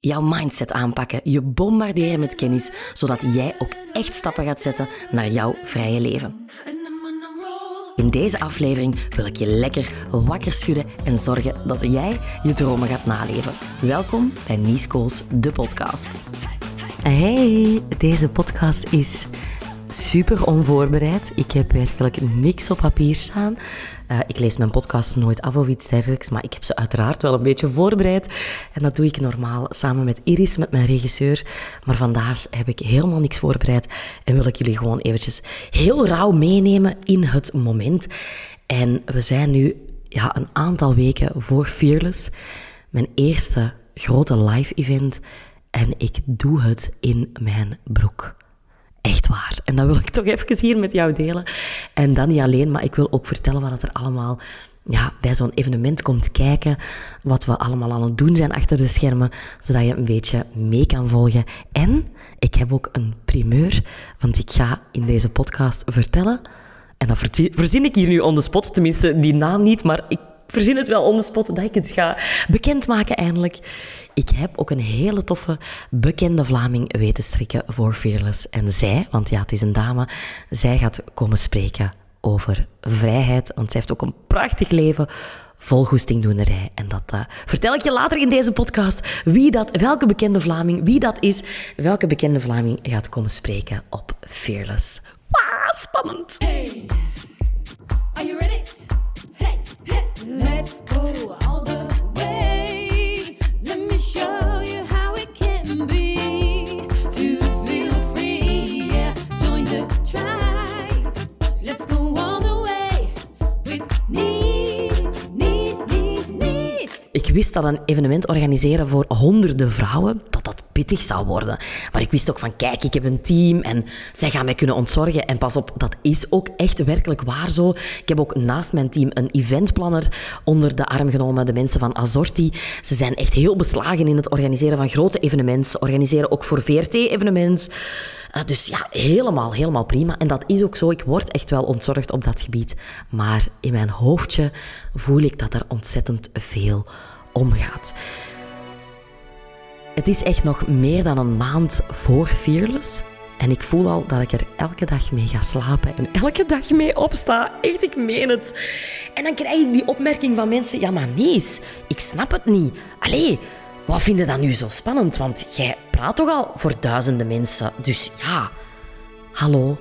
jouw mindset aanpakken, je bombarderen met kennis, zodat jij ook echt stappen gaat zetten naar jouw vrije leven. In deze aflevering wil ik je lekker wakker schudden en zorgen dat jij je dromen gaat naleven. Welkom bij Nies de podcast. Hey, deze podcast is super onvoorbereid. Ik heb werkelijk niks op papier staan. Uh, ik lees mijn podcast nooit af of iets dergelijks, maar ik heb ze uiteraard wel een beetje voorbereid. En dat doe ik normaal samen met Iris, met mijn regisseur. Maar vandaag heb ik helemaal niks voorbereid en wil ik jullie gewoon eventjes heel rauw meenemen in het moment. En we zijn nu ja, een aantal weken voor Fearless, mijn eerste grote live event. En ik doe het in mijn broek. Echt waar. En dat wil ik toch even hier met jou delen. En dan niet alleen, maar ik wil ook vertellen wat er allemaal ja, bij zo'n evenement komt kijken. Wat we allemaal aan het doen zijn achter de schermen, zodat je een beetje mee kan volgen. En ik heb ook een primeur, want ik ga in deze podcast vertellen. En dat verzin ik hier nu on the spot, tenminste die naam niet, maar ik verzin het wel on the spot dat ik het ga bekendmaken eindelijk. Ik heb ook een hele toffe, bekende Vlaming weten strikken voor Fearless. En zij, want ja, het is een dame, zij gaat komen spreken over vrijheid. Want zij heeft ook een prachtig leven vol goestingdoenerij. En dat uh, vertel ik je later in deze podcast. Wie dat, welke bekende Vlaming, wie dat is, welke bekende Vlaming gaat komen spreken op Fearless. Wauw, spannend! Hey, are you ready? Ik wist dat een evenement organiseren voor honderden vrouwen, dat worden. Maar ik wist ook van, kijk, ik heb een team en zij gaan mij kunnen ontzorgen. En pas op, dat is ook echt werkelijk waar zo. Ik heb ook naast mijn team een eventplanner onder de arm genomen, de mensen van Azorti. Ze zijn echt heel beslagen in het organiseren van grote evenementen. Ze organiseren ook voor VRT-evenementen. Uh, dus ja, helemaal, helemaal prima. En dat is ook zo. Ik word echt wel ontzorgd op dat gebied. Maar in mijn hoofdje voel ik dat er ontzettend veel omgaat. Het is echt nog meer dan een maand voor Fearless. En ik voel al dat ik er elke dag mee ga slapen en elke dag mee opsta. Echt, ik meen het. En dan krijg ik die opmerking van mensen: ja, maar nee, ik snap het niet. Allee, wat vind je dan nu zo spannend? Want jij praat toch al voor duizenden mensen. Dus ja, hallo.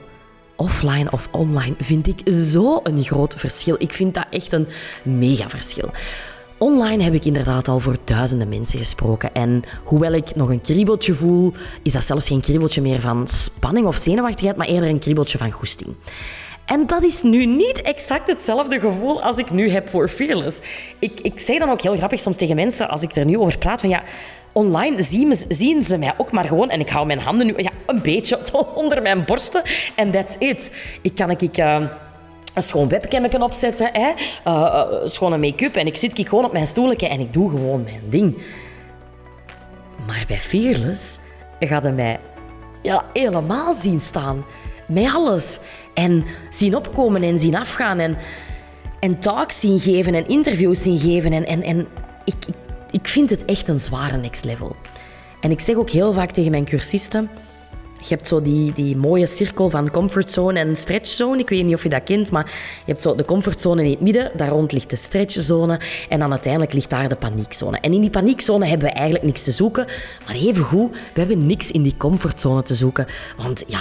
Offline of online vind ik zo een groot verschil. Ik vind dat echt een mega verschil. Online heb ik inderdaad al voor duizenden mensen gesproken. En hoewel ik nog een kriebeltje voel, is dat zelfs geen kriebeltje meer van spanning of zenuwachtigheid, maar eerder een kriebeltje van goesting. En dat is nu niet exact hetzelfde gevoel als ik nu heb voor Fearless. Ik, ik zeg dan ook heel grappig soms tegen mensen, als ik er nu over praat, van ja, online zien, ze mij ook maar gewoon. En ik hou mijn handen nu ja, een beetje onder mijn borsten. En that's it. Ik kan ik... Uh, een schoon webcam opzetten, hè? Uh, schone make-up. En ik zit ik gewoon op mijn stoeltje en ik doe gewoon mijn ding. Maar bij Fearless gaat hij mij ja, helemaal zien staan. Met alles. En zien opkomen en zien afgaan. En, en talks zien geven en interviews zien geven. En, en, en ik, ik, ik vind het echt een zware next level. En ik zeg ook heel vaak tegen mijn cursisten je hebt zo die, die mooie cirkel van comfortzone en stretchzone. Ik weet niet of je dat kent, maar je hebt zo de comfortzone in het midden. Daar rond ligt de stretchzone. En dan uiteindelijk ligt daar de paniekzone. En in die paniekzone hebben we eigenlijk niks te zoeken. Maar evengoed, we hebben niks in die comfortzone te zoeken. Want ja,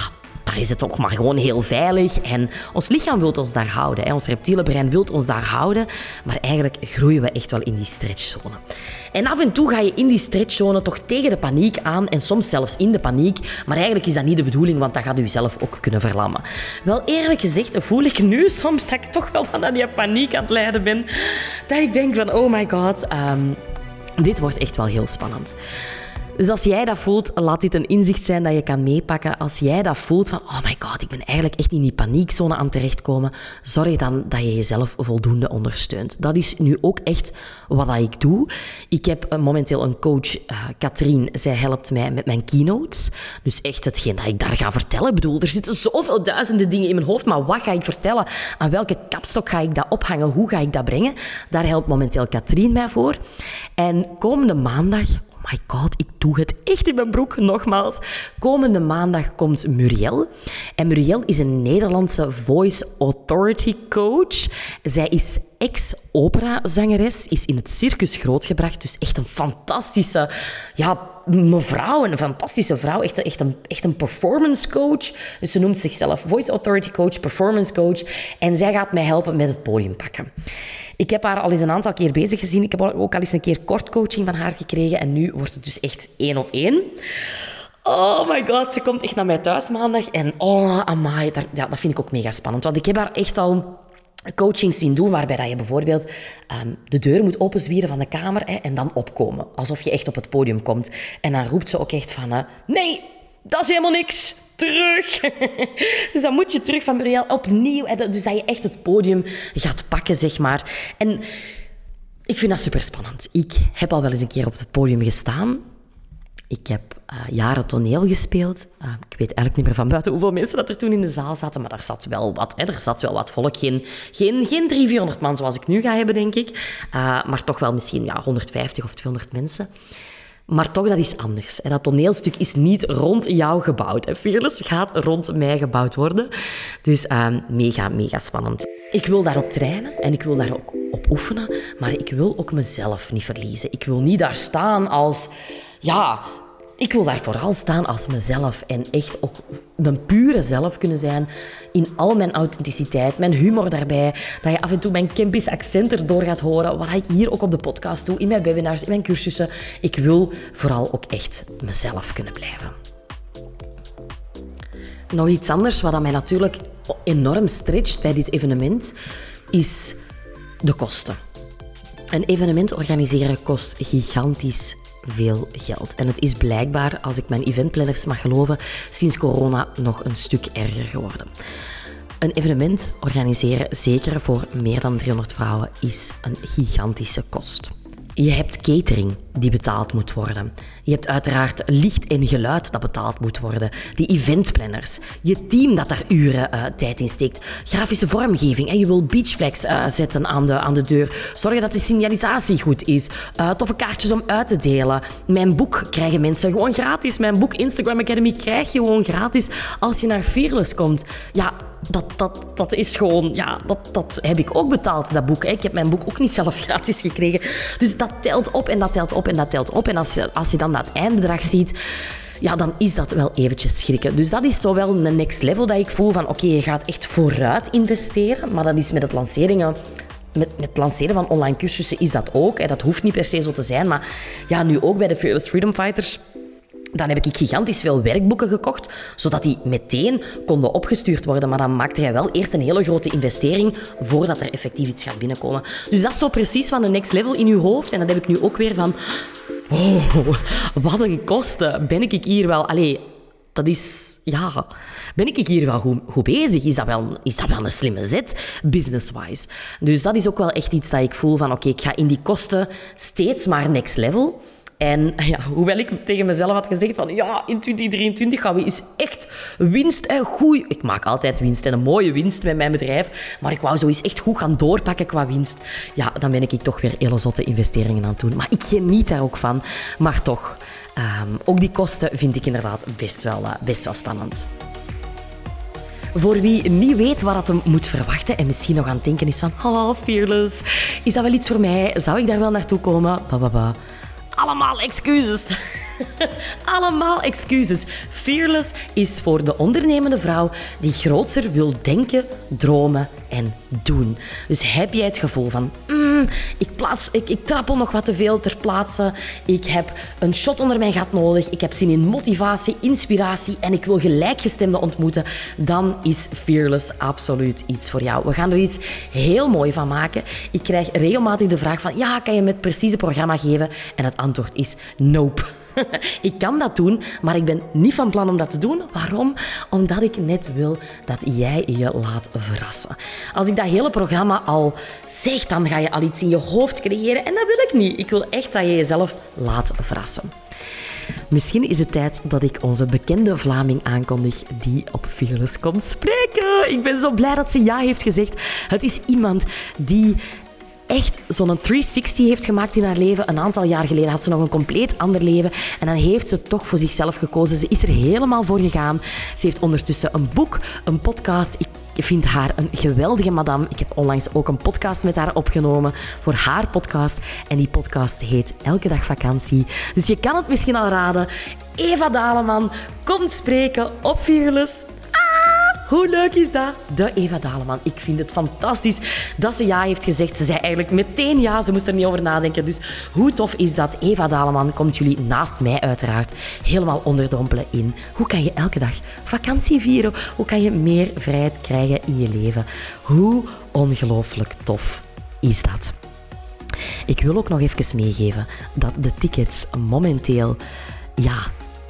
daar is het toch maar gewoon heel veilig. En ons lichaam wil ons daar houden. Hè. Ons reptiele brein wil ons daar houden. Maar eigenlijk groeien we echt wel in die stretchzone. En af en toe ga je in die stretchzone toch tegen de paniek aan. En soms zelfs in de paniek. Maar eigenlijk is dat niet de bedoeling, want dat gaat u zelf ook kunnen verlammen. Wel eerlijk gezegd voel ik nu soms dat ik toch wel van die paniek aan het lijden ben. Dat ik denk van, oh my god, um, dit wordt echt wel heel spannend. Dus als jij dat voelt, laat dit een inzicht zijn dat je kan meepakken. Als jij dat voelt van, oh my god, ik ben eigenlijk echt in die paniekzone aan terechtkomen, zorg dan dat je jezelf voldoende ondersteunt. Dat is nu ook echt wat ik doe. Ik heb eh, momenteel een coach, uh, Katrien, zij helpt mij met mijn keynotes. Dus echt hetgeen dat ik daar ga vertellen. Ik bedoel, er zitten zoveel duizenden dingen in mijn hoofd, maar wat ga ik vertellen? Aan welke kapstok ga ik dat ophangen? Hoe ga ik dat brengen? Daar helpt momenteel Katrien mij voor. En komende maandag my god, ik doe het echt in mijn broek, nogmaals. Komende maandag komt Muriel. En Muriel is een Nederlandse voice authority coach. Zij is ex-opera-zangeres, is in het circus grootgebracht. Dus echt een fantastische ja, mevrouw, een fantastische vrouw. Echt, echt, een, echt een performance coach. Dus ze noemt zichzelf voice authority coach, performance coach. En zij gaat mij helpen met het podium pakken. Ik heb haar al eens een aantal keer bezig gezien. Ik heb ook al eens een keer kort coaching van haar gekregen. En nu wordt het dus echt één op één. Oh my god, ze komt echt naar mij thuis maandag. En oh, amai, dat, vind ik ook mega spannend. Want ik heb haar echt al coachings zien doen waarbij dat je bijvoorbeeld ehm, de deur moet openzwieren van de kamer hè, en dan opkomen. Alsof je echt op het podium komt. En dan roept ze ook echt van... Uh, nee, dat is helemaal niks. Terug. dus dan moet je terug van Muriel opnieuw. Dus dat je echt het podium gaat pakken, zeg maar. En ik vind dat super spannend. Ik heb al wel eens een keer op het podium gestaan. Ik heb uh, jaren toneel gespeeld. Uh, ik weet eigenlijk niet meer van buiten hoeveel mensen dat er toen in de zaal zaten, maar daar zat wel wat. Hè. Er zat wel wat volk. Geen, geen, geen 300, 400 man zoals ik nu ga hebben, denk ik. Uh, maar toch wel misschien ja, 150 of 200 mensen. Maar toch, dat is anders. En dat toneelstuk is niet rond jou gebouwd. En gaat rond mij gebouwd worden. Dus uh, mega, mega spannend. Ik wil daarop trainen en ik wil daar ook op oefenen. Maar ik wil ook mezelf niet verliezen. Ik wil niet daar staan als... Ja, ik wil daar vooral staan als mezelf en echt ook mijn pure zelf kunnen zijn in al mijn authenticiteit, mijn humor daarbij, dat je af en toe mijn Kempisch accent erdoor gaat horen, wat ik hier ook op de podcast doe, in mijn webinars, in mijn cursussen. Ik wil vooral ook echt mezelf kunnen blijven. Nog iets anders wat mij natuurlijk enorm stretcht bij dit evenement, is de kosten. Een evenement organiseren kost gigantisch veel geld. En het is blijkbaar, als ik mijn eventplanners mag geloven, sinds corona nog een stuk erger geworden. Een evenement organiseren, zeker voor meer dan 300 vrouwen, is een gigantische kost. Je hebt catering die betaald moet worden. Je hebt uiteraard licht en geluid dat betaald moet worden. Die eventplanners. Je team dat daar uren uh, tijd in steekt. Grafische vormgeving. En je wil beachflex uh, zetten aan de, aan de deur. Zorgen dat de signalisatie goed is. Uh, toffe kaartjes om uit te delen. Mijn boek krijgen mensen gewoon gratis. Mijn boek Instagram Academy krijg je gewoon gratis als je naar Fearless komt. Ja, dat, dat, dat is gewoon, ja, dat, dat heb ik ook betaald, dat boek. Ik heb mijn boek ook niet zelf gratis gekregen. Dus dat telt op en dat telt op en dat telt op. En als als je dan dat eindbedrag ziet, ja, dan is dat wel eventjes schrikken. Dus dat is zo wel een next level dat ik voel van oké, je gaat echt vooruit investeren, maar dat is met het lanceringen met, met het lanceren van online cursussen is dat ook. Hè. Dat hoeft niet per se zo te zijn, maar ja, nu ook bij de Fearless Freedom Fighters dan heb ik gigantisch veel werkboeken gekocht, zodat die meteen konden opgestuurd worden. Maar dan maakte jij wel eerst een hele grote investering voordat er effectief iets gaat binnenkomen. Dus dat is zo precies van de next level in je hoofd. En dat heb ik nu ook weer van... Wow, wat een kosten. Ben ik hier wel... Allee, dat is... Ja, ben ik hier wel goed, bezig? Is dat, wel, is dat wel een slimme zet, business-wise? Dus dat is ook wel echt iets dat ik voel van... Oké, ik ga in die kosten steeds maar next level... En ja, hoewel ik tegen mezelf had gezegd van ja, in 2023 gaan we eens echt winst en goed... Ik maak altijd winst en een mooie winst met mijn bedrijf. Maar ik wou zo eens echt goed gaan doorpakken qua winst. Ja, dan ben ik toch weer hele zotte investeringen aan het doen. Maar ik geniet daar ook van. Maar toch, um, ook die kosten vind ik inderdaad best wel, uh, best wel spannend. Voor wie niet weet wat het moet verwachten en misschien nog aan het denken is van oh, fearless, is dat wel iets voor mij? Zou ik daar wel naartoe komen? Ba, ba, ba allemaal excuses. allemaal excuses. Fearless is voor de ondernemende vrouw die groter wil denken, dromen en doen. Dus heb jij het gevoel van, mm, ik, plaats, ik, ik trappel nog wat te veel ter plaatse, ik heb een shot onder mijn gat nodig, ik heb zin in motivatie, inspiratie en ik wil gelijkgestemden ontmoeten, dan is Fearless absoluut iets voor jou. We gaan er iets heel mooi van maken. Ik krijg regelmatig de vraag van, ja, kan je me het precieze programma geven? En het antwoord is nope. ik kan dat doen, maar ik ben niet van plan om dat te doen. Waarom? Omdat ik net wil dat jij je laat verrassen. Als ik dat hele programma al zeg, dan ga je al iets in je hoofd creëren en dat wil ik niet. Ik wil echt dat je jezelf laat verrassen. Misschien is het tijd dat ik onze bekende Vlaming aankondig die op Fearless komt spreken. Ik ben zo blij dat ze ja heeft gezegd. Het is iemand die echt zo'n 360 heeft gemaakt in haar leven. Een aantal jaar geleden had ze nog een compleet ander leven. En dan heeft ze toch voor zichzelf gekozen. Ze is er helemaal voor gegaan. Ze heeft ondertussen een boek, een podcast. Ik vind haar een geweldige madame. Ik heb onlangs ook een podcast met haar opgenomen voor haar podcast. En die podcast heet Elke dag vakantie. Dus je kan het misschien al raden. Eva Daleman komt spreken op Fearless. Hoe leuk is dat? De Eva Daleman. Ik vind het fantastisch dat ze ja heeft gezegd. Ze zei eigenlijk meteen ja, ze moest er niet over nadenken. Dus hoe tof is dat? Eva Daleman komt jullie naast mij uiteraard helemaal onderdompelen in hoe kan je elke dag vakantie vieren? Hoe kan je meer vrijheid krijgen in je leven? Hoe ongelooflijk tof is dat? Ik wil ook nog even meegeven dat de tickets momenteel ja,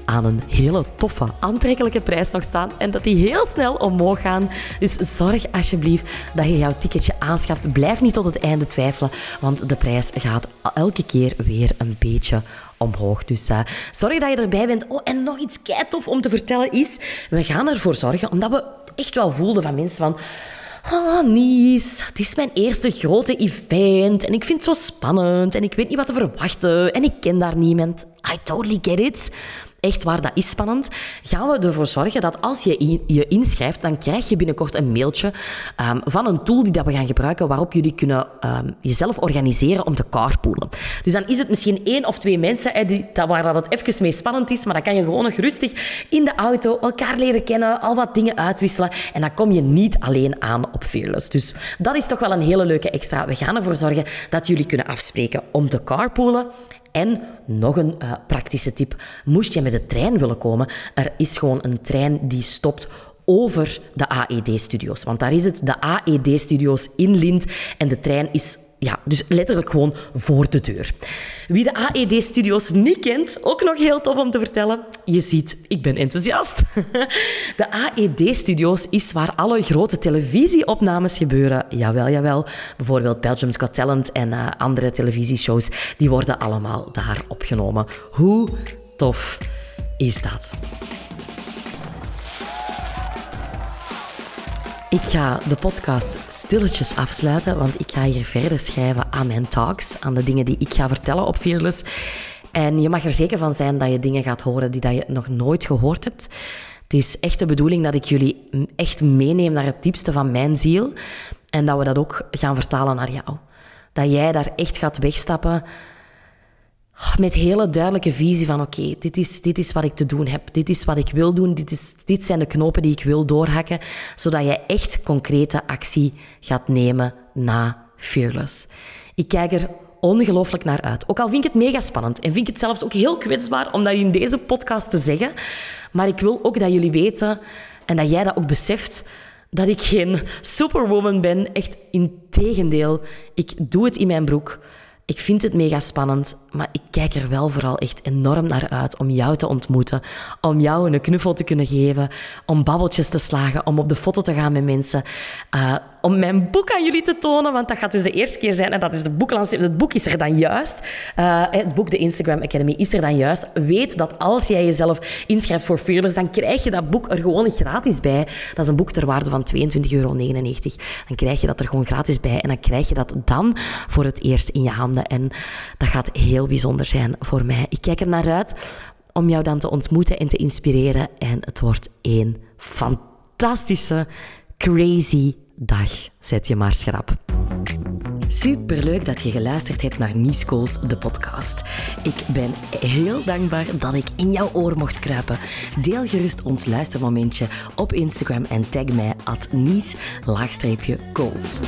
aan een hele toffe, aantrekkelijke prijs nog staan en dat die heel snel omhoog gaan. Dus zorg alsjeblieft dat je jouw ticketje aanschaft. Blijf niet tot het einde twijfelen, want de prijs gaat elke keer weer een beetje omhoog. Dus uh, zorg dat je erbij bent. Oh, en nog iets kei tof om te vertellen is, we gaan ervoor zorgen, omdat we echt wel voelden van mensen van... Oh, Nies, het is mijn eerste grote event en ik vind het zo spannend en ik weet niet wat te verwachten en ik ken daar niemand. I totally get it echt waar, dat is spannend, gaan we ervoor zorgen dat als je je inschrijft, dan krijg je binnenkort een mailtje um, van een tool die dat we gaan gebruiken waarop jullie kunnen um, jezelf organiseren om te carpoolen. Dus dan is het misschien één of twee mensen hè, die, waar dat het even mee spannend is, maar dan kan je gewoon nog rustig in de auto elkaar leren kennen, al wat dingen uitwisselen en dan kom je niet alleen aan op Fearless. Dus dat is toch wel een hele leuke extra. We gaan ervoor zorgen dat jullie kunnen afspreken om te carpoolen. En nog een uh, praktische tip. Moest je met de trein willen komen, er is gewoon een trein die stopt over de AED-studio's. Want daar is het, de AED-studio's in Lint. En de trein is ja, dus letterlijk gewoon voor de deur. Wie de AED-studio's niet kent, ook nog heel tof om te vertellen. Je ziet, ik ben enthousiast. De AED-studio's is waar alle grote televisieopnames gebeuren. Jawel, jawel. Bijvoorbeeld Belgium's Got Talent en uh, andere televisieshows. Die worden allemaal daar opgenomen. Hoe tof is dat? Ik ga de podcast stilletjes afsluiten, want ik ga hier verder schrijven aan mijn talks, aan de dingen die ik ga vertellen op Fearless. En je mag er zeker van zijn dat je dingen gaat horen die dat je nog nooit gehoord hebt. Het is echt de bedoeling dat ik jullie echt meeneem naar het diepste van mijn ziel en dat we dat ook gaan vertalen naar jou. Dat jij daar echt gaat wegstappen met hele duidelijke visie van oké, dit, is, dit is wat ik te doen heb, dit is wat ik wil doen, dit, is, dit zijn de knopen die ik wil doorhakken, zodat jij echt concrete actie gaat nemen na Fearless. Ik kijk er ongelooflijk naar uit. Ook al vind ik het mega spannend en vind ik het zelfs ook heel kwetsbaar om dat in deze podcast te zeggen, maar ik wil ook dat jullie weten en dat jij dat ook beseft, dat ik geen superwoman ben. Echt in tegendeel, ik doe het in mijn broek. Ik vind het mega spannend, maar ik kijk er wel vooral echt enorm naar uit om jou te ontmoeten, om jou een knuffel te kunnen geven, om babbeltjes te slagen, om op de foto te gaan met mensen, uh, om mijn boek aan jullie te tonen, want dat gaat dus de eerste keer zijn en dat is de boeklancering. Het boek is er dan juist. Uh, het boek, de Instagram Academy, is er dan juist. Weet dat als jij jezelf inschrijft voor Fearless, dan krijg je dat boek er gewoon gratis bij. Dat is een boek ter waarde van 22,99 euro. Dan krijg je dat er gewoon gratis bij en dan krijg je dat dan voor het eerst in je handen. En dat gaat heel bijzonder zijn voor mij. Ik kijk er naar uit om jou dan te ontmoeten en te inspireren. En het wordt één fantastische, crazy dag. Zet je maar schrap. Superleuk dat je geluisterd hebt naar Nies de podcast. Ik ben heel dankbaar dat ik in jouw oor mocht kruipen. Deel gerust ons luistermomentje op Instagram en tag mij at Nies-Goals.